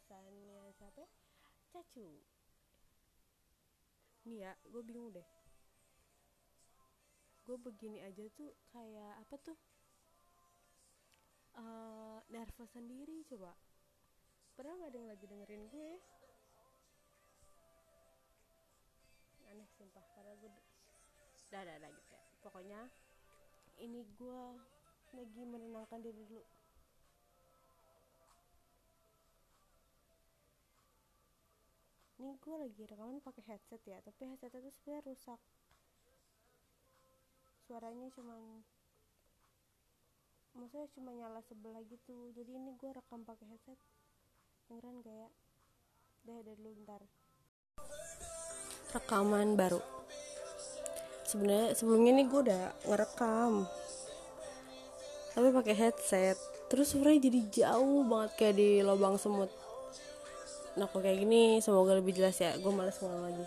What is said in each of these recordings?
requestannya siapa? Cacu. Nih ya gue bingung deh. Gue begini aja tuh kayak apa tuh? Uh, nervous sendiri coba. Padahal nggak ada yang lagi dengerin gue? Aneh sumpah karena gue dah dah dah gitu ya. Pokoknya ini gue lagi menenangkan diri dulu ini gue lagi rekaman pakai headset ya tapi headset itu sebenarnya rusak. Suaranya cuman maksudnya cuma nyala sebelah gitu. Jadi ini gue rekam pakai headset. Dengeran gak ya? Deh ada dulu bentar. Rekaman baru. Sebenarnya sebelumnya nih gue udah ngerekam. Tapi pakai headset. Terus suaranya jadi jauh banget kayak di lubang semut nah kok kayak gini semoga lebih jelas ya. Gue males ngulang lagi.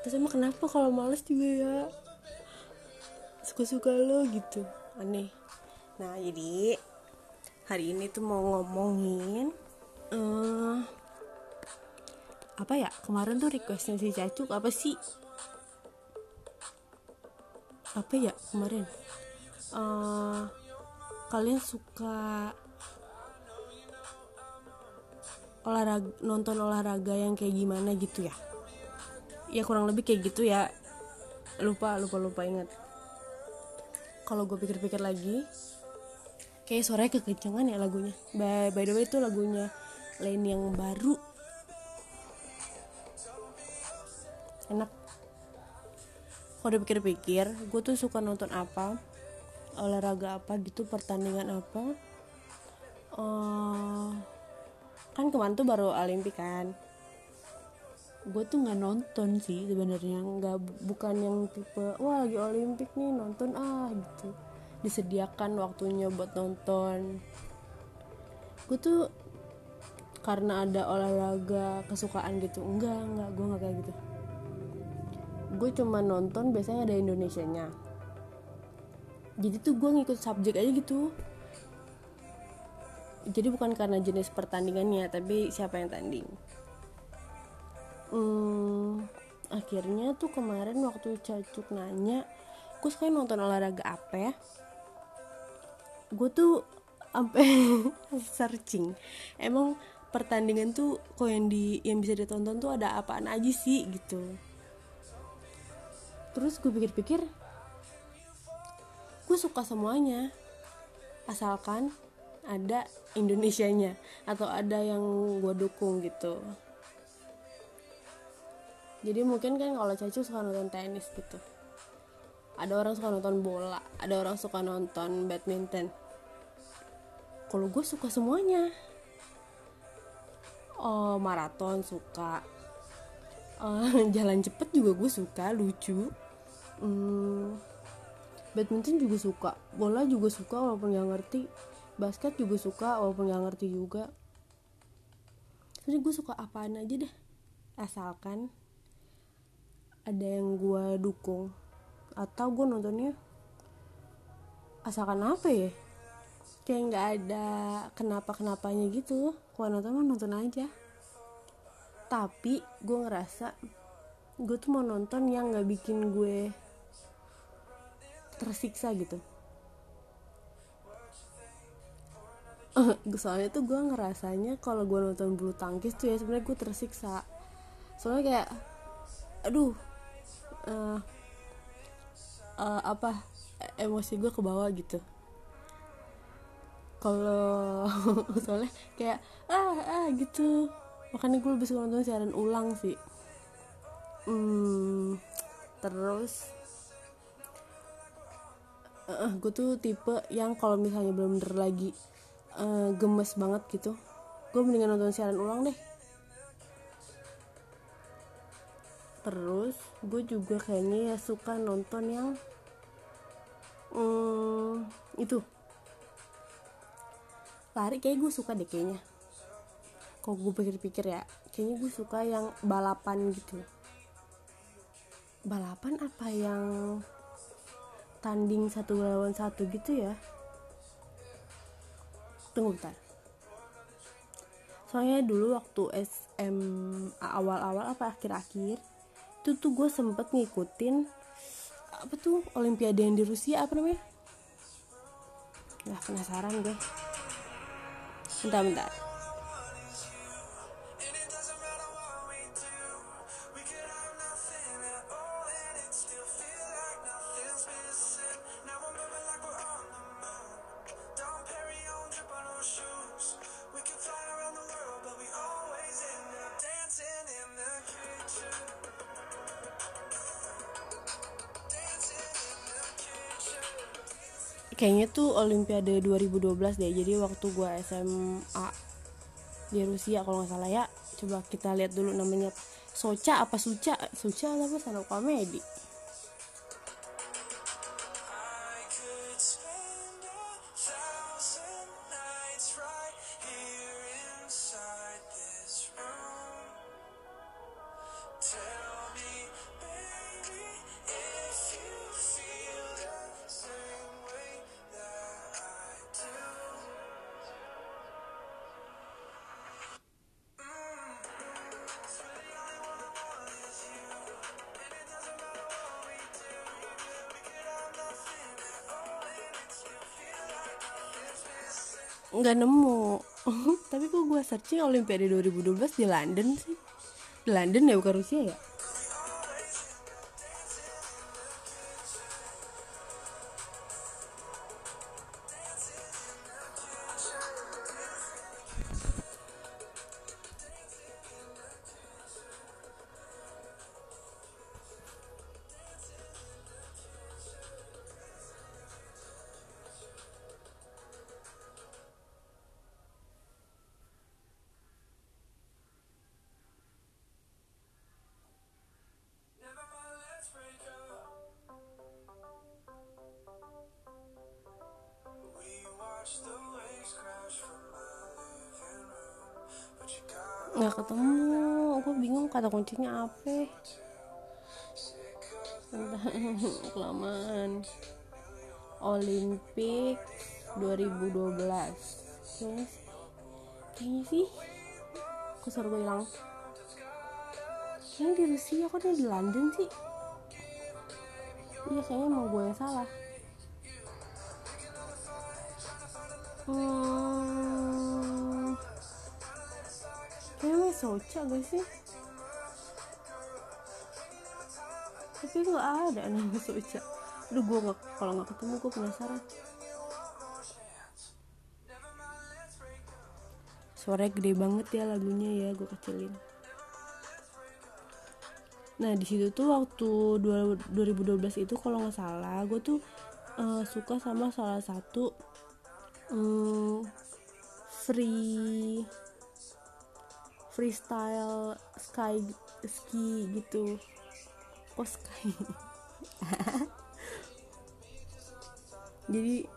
Terus emang kenapa kalau males juga ya? Suka-suka lo gitu. Aneh. Nah jadi hari ini tuh mau ngomongin uh, apa ya? Kemarin tuh requestnya si Cacuk apa sih? Apa ya kemarin? Uh, kalian suka olahraga nonton olahraga yang kayak gimana gitu ya? Ya kurang lebih kayak gitu ya. Lupa lupa lupa ingat. Kalau gue pikir-pikir lagi kayak suaranya kekencangan ya lagunya. By, by the way itu lagunya lain yang baru. Enak. Kalau dipikir-pikir gue tuh suka nonton apa? Olahraga apa gitu? Pertandingan apa? Uh, kan kemarin tuh baru olimpik kan? Gue tuh nggak nonton sih sebenarnya. Nggak bukan yang tipe wah lagi olimpik nih nonton ah gitu. Disediakan waktunya buat nonton. Gue tuh karena ada olahraga kesukaan gitu. Enggak enggak gue nggak kayak gitu. Gue cuma nonton biasanya ada Indonesia nya jadi tuh gue ngikut subjek aja gitu jadi bukan karena jenis pertandingannya tapi siapa yang tanding. Hmm, akhirnya tuh kemarin waktu cacuk nanya gue sekarang nonton olahraga apa ya? Gue tuh sampai searching. Emang pertandingan tuh kok yang di yang bisa ditonton tuh ada apaan aja sih gitu. Terus gue pikir-pikir gue suka semuanya. Asalkan ada Indonesianya atau ada yang gue dukung gitu. Jadi mungkin kan kalau Cacu suka nonton tenis gitu. Ada orang suka nonton bola ada orang suka nonton badminton. Kalau gue suka semuanya. Oh maraton suka. Uh, jalan cepet juga gue suka lucu. Hmm, badminton juga suka bola juga suka walaupun gak ngerti basket juga suka walaupun gak ngerti juga. Jadi gue suka apaan aja deh asalkan ada yang gue dukung. Atau gue nontonnya asalkan apa ya? Kayak nggak ada kenapa kenapanya gitu. Gue nonton mah nonton aja. Tapi gue ngerasa gue tuh mau nonton yang nggak bikin gue tersiksa gitu soalnya tuh gue ngerasanya kalau gue nonton bulu tangkis tuh ya sebenarnya gue tersiksa. Soalnya kayak aduh uh, uh, apa emosi gue ke bawah gitu. Kalau soalnya kayak ah ah gitu. Makanya gue lebih suka nonton siaran ulang sih. Hmm, terus uh, gue tuh tipe yang kalau misalnya belum lagi uh, gemes banget gitu. Gue mendingan nonton siaran ulang deh. Terus gue juga kayaknya ya suka nonton yang um, itu. Lari kayak gue suka deh kayaknya. Kok gue pikir-pikir ya kayaknya gue suka yang balapan gitu. Balapan apa yang tanding satu lawan satu gitu ya tunggu bentar. Soalnya dulu waktu SMA awal-awal apa akhir-akhir itu tuh gue sempet ngikutin apa tuh olimpiade yang di Rusia apa namanya? Nah penasaran gue Bentar bentar kayaknya tuh Olimpiade 2012 deh. Jadi waktu gue SMA di Rusia kalau nggak salah ya. Coba kita lihat dulu namanya. Socha apa Suca Suca apa stand komedi nggak nemu. Tapi kok gue searching Olimpiade 2012 di London sih. Di London ya bukan Rusia ya nggak ketemu. Gue bingung kata kuncinya apa. Kelamaan. Olimpik 2012 kayaknya kayaknya sih. Aku suruh gue hilang. Kayaknya di Rusia kok dia di London sih? Iya kayaknya emang gue yang salah. Hmm, kayaknya Socha gak sih? Tapi nggak ada nama Socha Aduh gue gak, kalau nggak ketemu gue penasaran. Suaranya gede banget ya lagunya ya gue kecilin. Nah di situ tuh waktu 2012 itu kalau nggak salah gue tuh uh, suka sama salah satu um, free freestyle sky ski gitu. Oh sky. Jadi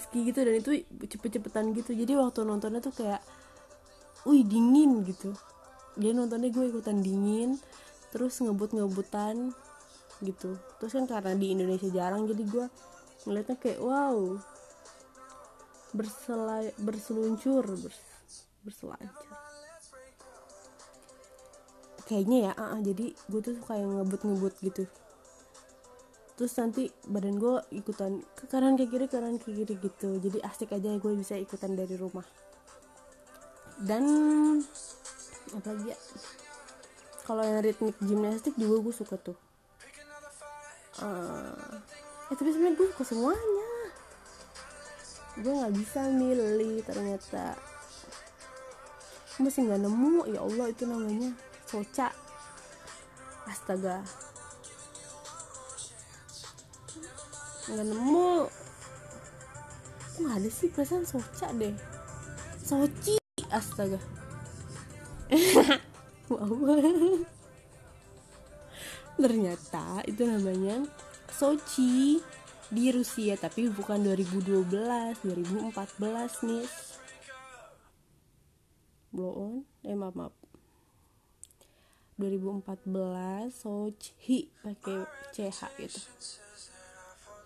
ski gitu dan itu cepet-cepetan gitu. Jadi waktu nontonnya tuh kayak wih dingin gitu. Dia nontonnya gue ikutan dingin terus ngebut-ngebutan gitu. Terus kan karena di Indonesia jarang jadi gue ngeliatnya kayak wow berselai berseluncur bers, berselancar kayaknya ya uh, uh, jadi gue tuh kayak ngebut-ngebut gitu. Terus nanti badan gue ikutan ke kanan ke kiri kanan ke kiri gitu. Jadi asik aja gue bisa ikutan dari rumah. Dan apa lagi ya? Kalau yang ritmik gimnastik juga gue suka tuh. Uh, eh tapi sebenarnya gue suka semuanya. Gue nggak bisa milih ternyata. Masih nggak nemu ya Allah itu namanya soca astaga. Nggak nemu. Nggak ada sih? Perasaan soca deh. Soci astaga. Wow. Ternyata itu namanya Sochi di Rusia tapi bukan 2012 2014 nih blow on. Eh maaf maaf 2014 Sochi pakai CH gitu.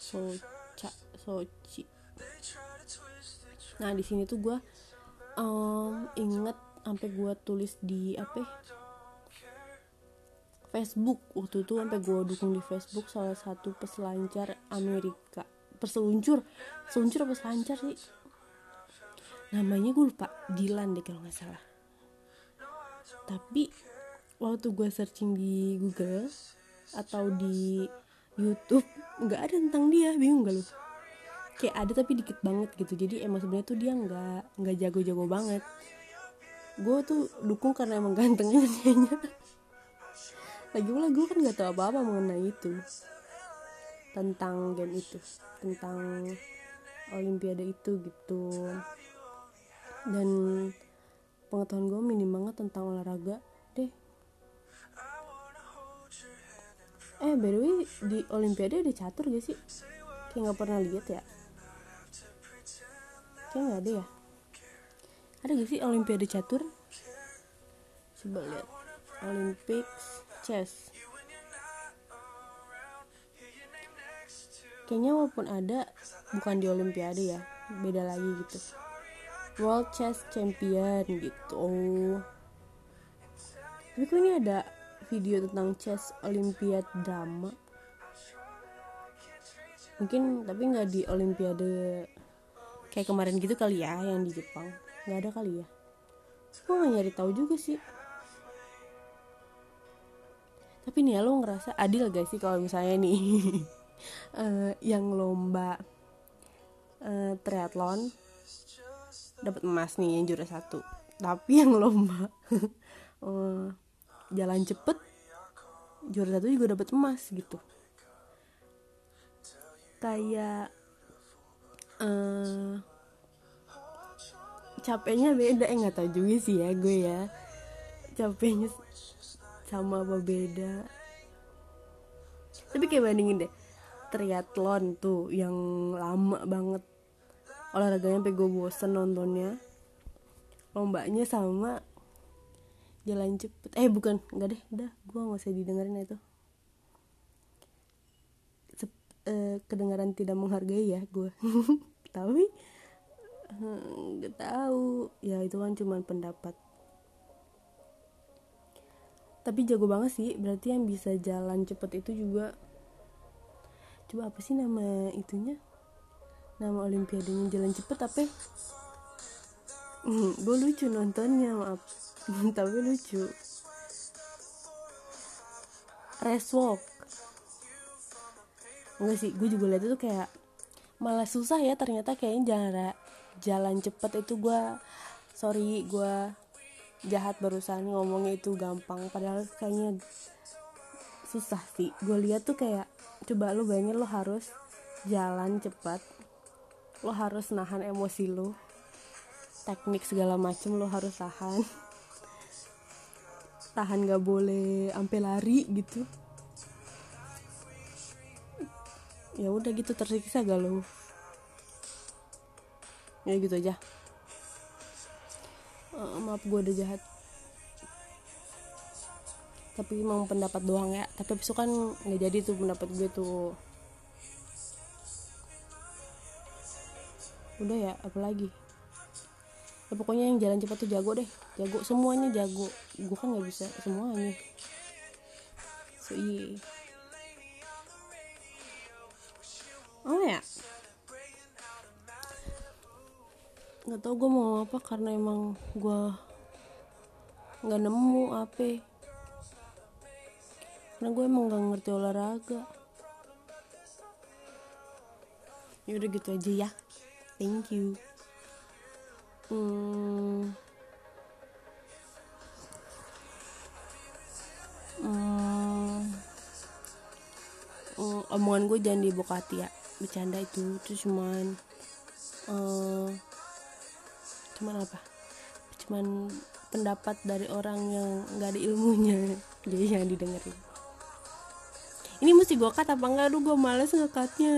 Socha Sochi. Nah di sini tuh gue um, inget sampai gue tulis di apa ya? Facebook. Waktu itu sampai gue dukung di Facebook salah satu peselancar Amerika. Perseluncur seluncur apa selancar sih? Namanya gue lupa. Dilan deh kalau nggak salah. Tapi waktu gue searching di Google atau di YouTube nggak ada tentang dia bingung gak lu? Kayak ada tapi dikit banget gitu. Jadi emang sebenarnya tuh dia nggak nggak jago-jago banget. Gue tuh dukung karena emang gantengnya kayaknya lagi pula gue kan nggak tahu apa-apa mengenai itu. Tentang game itu tentang olimpiade itu gitu. Dan pengetahuan gue minim banget tentang olahraga eh by the way di olimpiade ada catur gak sih? Kayak nggak pernah lihat ya? Kayak nggak ada ya? Ada gak sih olimpiade catur? Coba lihat. Olympics chess. Kayaknya walaupun ada bukan di olimpiade ya. Beda lagi gitu. World Chess Champion gitu. Tapi kok ini ada video tentang chess Olympiad drama mungkin tapi nggak di Olimpiade kayak kemarin gitu kali ya yang di Jepang. Nggak ada kali ya? Gue nggak nyari tahu juga sih. Tapi nih ya lo ngerasa adil gak sih kalau misalnya nih? Uh, yang lomba uh, triathlon dapat emas nih yang juara satu. Tapi yang lomba uh, jalan cepet juara satu juga dapat emas gitu. Kayak uh, capeknya beda. Eh tahu juga sih ya gue ya. Capeknya sama apa beda. Tapi kayak bandingin deh triathlon tuh yang lama banget. Olahraganya sampai gue bosen nontonnya. Lombanya sama jalan cepet. Eh bukan. Nggak deh. Udah gue nggak usah didengerin itu. Sep, eh, kedengaran tidak menghargai ya gue tapi nggak tahu. Ya itu kan cuma pendapat. Tapi jago banget sih. Berarti yang bisa jalan cepet itu juga coba apa sih nama itunya? Nama olimpiadenya jalan cepet apa? Gue lucu nontonnya maaf tapi lucu. Race walk enggak sih gue juga lihat itu kayak malah susah ya ternyata kayaknya jalan jalan cepet itu gue sorry gue jahat barusan ngomongnya itu gampang padahal kayaknya susah sih. Gue lihat tuh kayak coba lu bayangin lo harus jalan cepat lo harus nahan emosi lo teknik segala macem lo harus tahan tahan gak boleh sampai lari gitu. Ya udah gitu tersiksa gak lo ya gitu aja. Uh, maaf gue udah jahat. Tapi emang pendapat doang ya. Tapi besok kan nggak jadi tuh pendapat gue tuh. Udah ya apalagi ya pokoknya yang jalan cepat tuh jago deh. Jago semuanya jago. Gue kan nggak bisa semuanya. So iya. Oh ya? Nggak tau gue mau apa karena emang gue nggak nemu apa karena gue emang nggak ngerti olahraga. Ya udah gitu aja ya. Thank you hmm, hmm, hmm, omongan gue jangan dibawa hati ya. Bercanda itu itu cuman uh, cuman apa? Cuman pendapat dari orang yang nggak ada ilmunya. Jadi jangan didengerin. Ini mesti gue cut apa enggak aduh gue males ngekatnya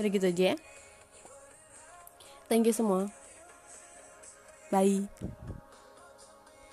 jadi gitu aja ya thank you semua. Bye